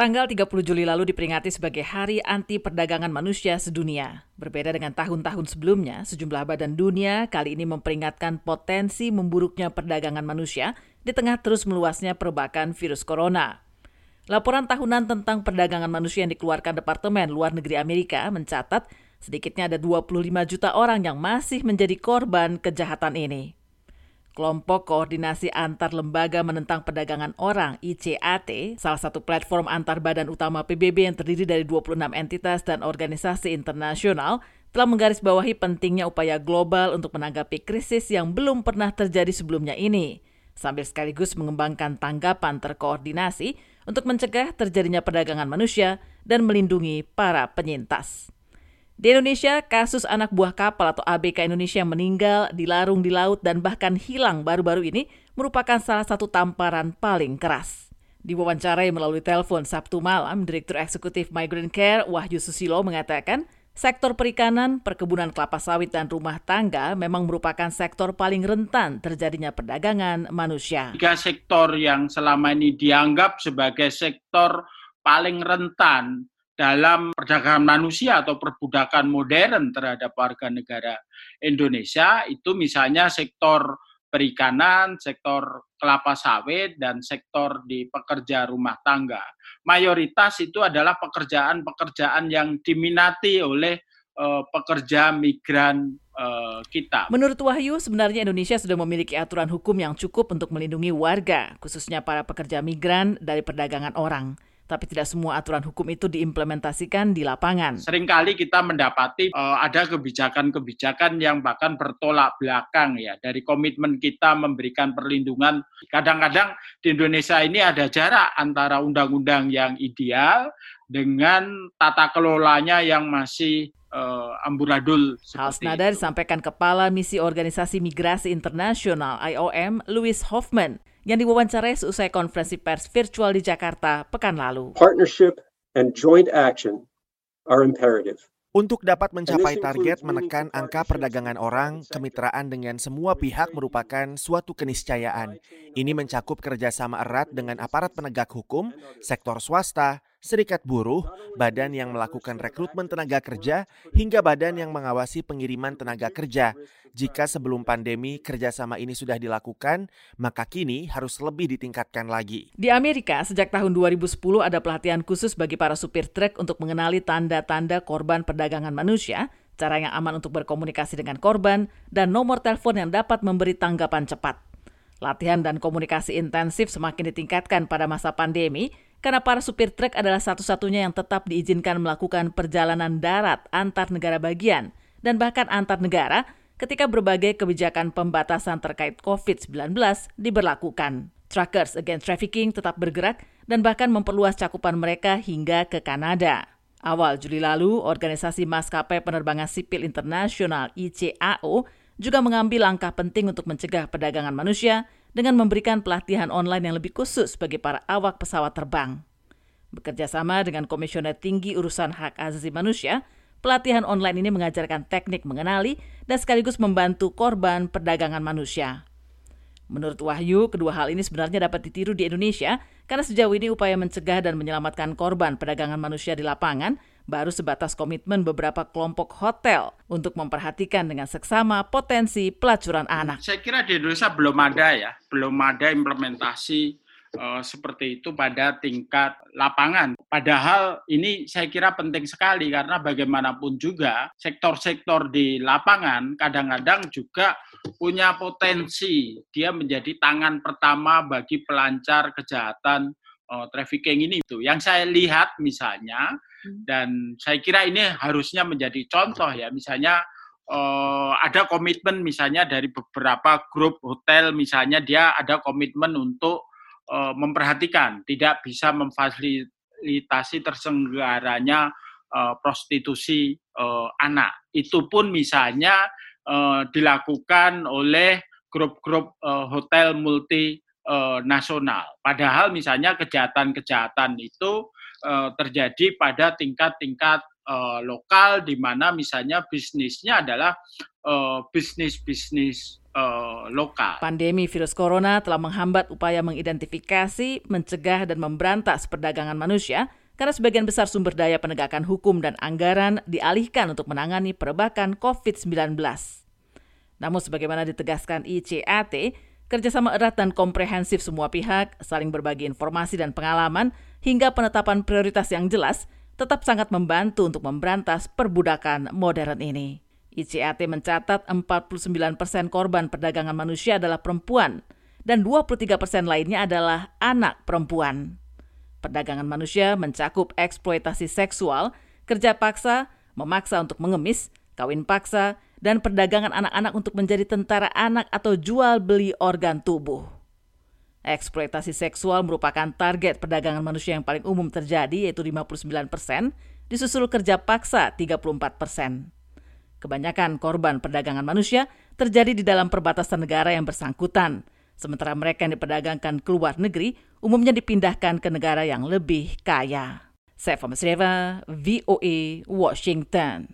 Tanggal 30 Juli lalu diperingati sebagai Hari Anti Perdagangan Manusia Sedunia. Berbeda dengan tahun-tahun sebelumnya, sejumlah badan dunia kali ini memperingatkan potensi memburuknya perdagangan manusia di tengah terus meluasnya perbakan virus corona. Laporan tahunan tentang perdagangan manusia yang dikeluarkan Departemen Luar Negeri Amerika mencatat sedikitnya ada 25 juta orang yang masih menjadi korban kejahatan ini. Kelompok Koordinasi Antar Lembaga Menentang Perdagangan Orang ICAT, salah satu platform antar badan utama PBB yang terdiri dari 26 entitas dan organisasi internasional, telah menggarisbawahi pentingnya upaya global untuk menanggapi krisis yang belum pernah terjadi sebelumnya ini, sambil sekaligus mengembangkan tanggapan terkoordinasi untuk mencegah terjadinya perdagangan manusia dan melindungi para penyintas. Di Indonesia, kasus anak buah kapal atau ABK Indonesia meninggal, dilarung di laut, dan bahkan hilang baru-baru ini merupakan salah satu tamparan paling keras. Diwawancarai melalui telepon Sabtu malam, Direktur Eksekutif Migrant Care Wahyu Susilo mengatakan, sektor perikanan, perkebunan kelapa sawit, dan rumah tangga memang merupakan sektor paling rentan terjadinya perdagangan manusia. Tiga sektor yang selama ini dianggap sebagai sektor paling rentan dalam perdagangan manusia atau perbudakan modern terhadap warga negara Indonesia itu misalnya sektor perikanan, sektor kelapa sawit, dan sektor di pekerja rumah tangga. Mayoritas itu adalah pekerjaan-pekerjaan yang diminati oleh uh, pekerja migran uh, kita. Menurut Wahyu, sebenarnya Indonesia sudah memiliki aturan hukum yang cukup untuk melindungi warga, khususnya para pekerja migran dari perdagangan orang tapi tidak semua aturan hukum itu diimplementasikan di lapangan. Seringkali kita mendapati uh, ada kebijakan-kebijakan yang bahkan bertolak belakang ya dari komitmen kita memberikan perlindungan. Kadang-kadang di Indonesia ini ada jarak antara undang-undang yang ideal dengan tata kelolanya yang masih uh, amburadul. Hal senada disampaikan Kepala Misi Organisasi Migrasi Internasional IOM, Louis Hoffman yang diwawancarai seusai konferensi pers virtual di Jakarta pekan lalu. Partnership and joint action are imperative. Untuk dapat mencapai target menekan angka perdagangan orang, kemitraan dengan semua pihak merupakan suatu keniscayaan. Ini mencakup kerjasama erat dengan aparat penegak hukum, sektor swasta, serikat buruh, badan yang melakukan rekrutmen tenaga kerja, hingga badan yang mengawasi pengiriman tenaga kerja. Jika sebelum pandemi kerjasama ini sudah dilakukan, maka kini harus lebih ditingkatkan lagi. Di Amerika, sejak tahun 2010 ada pelatihan khusus bagi para supir truk untuk mengenali tanda-tanda korban perdagangan manusia, cara yang aman untuk berkomunikasi dengan korban, dan nomor telepon yang dapat memberi tanggapan cepat. Latihan dan komunikasi intensif semakin ditingkatkan pada masa pandemi karena para supir truk adalah satu-satunya yang tetap diizinkan melakukan perjalanan darat antar negara bagian dan bahkan antar negara ketika berbagai kebijakan pembatasan terkait COVID-19 diberlakukan. Truckers Against Trafficking tetap bergerak dan bahkan memperluas cakupan mereka hingga ke Kanada. Awal Juli lalu, organisasi maskapai penerbangan sipil internasional ICAO juga mengambil langkah penting untuk mencegah perdagangan manusia dengan memberikan pelatihan online yang lebih khusus bagi para awak pesawat terbang. Bekerja sama dengan Komisioner Tinggi Urusan Hak Asasi Manusia, pelatihan online ini mengajarkan teknik mengenali dan sekaligus membantu korban perdagangan manusia. Menurut Wahyu, kedua hal ini sebenarnya dapat ditiru di Indonesia karena sejauh ini upaya mencegah dan menyelamatkan korban perdagangan manusia di lapangan baru sebatas komitmen beberapa kelompok hotel untuk memperhatikan dengan seksama potensi pelacuran anak. Saya kira di Indonesia belum ada ya, belum ada implementasi uh, seperti itu pada tingkat lapangan. Padahal ini saya kira penting sekali karena bagaimanapun juga sektor-sektor di lapangan kadang-kadang juga punya potensi dia menjadi tangan pertama bagi pelancar kejahatan uh, trafficking ini itu. Yang saya lihat misalnya hmm. dan saya kira ini harusnya menjadi contoh ya misalnya uh, ada komitmen misalnya dari beberapa grup hotel misalnya dia ada komitmen untuk uh, memperhatikan, tidak bisa memfasilitasi tersenggaranya uh, prostitusi uh, anak. Itu pun misalnya uh, dilakukan oleh grup-grup uh, hotel multi uh, nasional. Padahal misalnya kejahatan-kejahatan itu uh, terjadi pada tingkat-tingkat uh, lokal di mana misalnya bisnisnya adalah bisnis-bisnis uh, lokal. Pandemi virus corona telah menghambat upaya mengidentifikasi, mencegah, dan memberantas perdagangan manusia karena sebagian besar sumber daya penegakan hukum dan anggaran dialihkan untuk menangani perebakan COVID-19. Namun sebagaimana ditegaskan ICAT, kerjasama erat dan komprehensif semua pihak, saling berbagi informasi dan pengalaman, hingga penetapan prioritas yang jelas tetap sangat membantu untuk memberantas perbudakan modern ini. ICAT mencatat 49 persen korban perdagangan manusia adalah perempuan dan 23 persen lainnya adalah anak perempuan. Perdagangan manusia mencakup eksploitasi seksual, kerja paksa, memaksa untuk mengemis, kawin paksa, dan perdagangan anak-anak untuk menjadi tentara anak atau jual beli organ tubuh. Eksploitasi seksual merupakan target perdagangan manusia yang paling umum terjadi yaitu 59 persen, disusul kerja paksa 34 persen. Kebanyakan korban perdagangan manusia terjadi di dalam perbatasan negara yang bersangkutan, sementara mereka yang diperdagangkan ke luar negeri umumnya dipindahkan ke negara yang lebih kaya. Saya Masreva, VOA, Washington.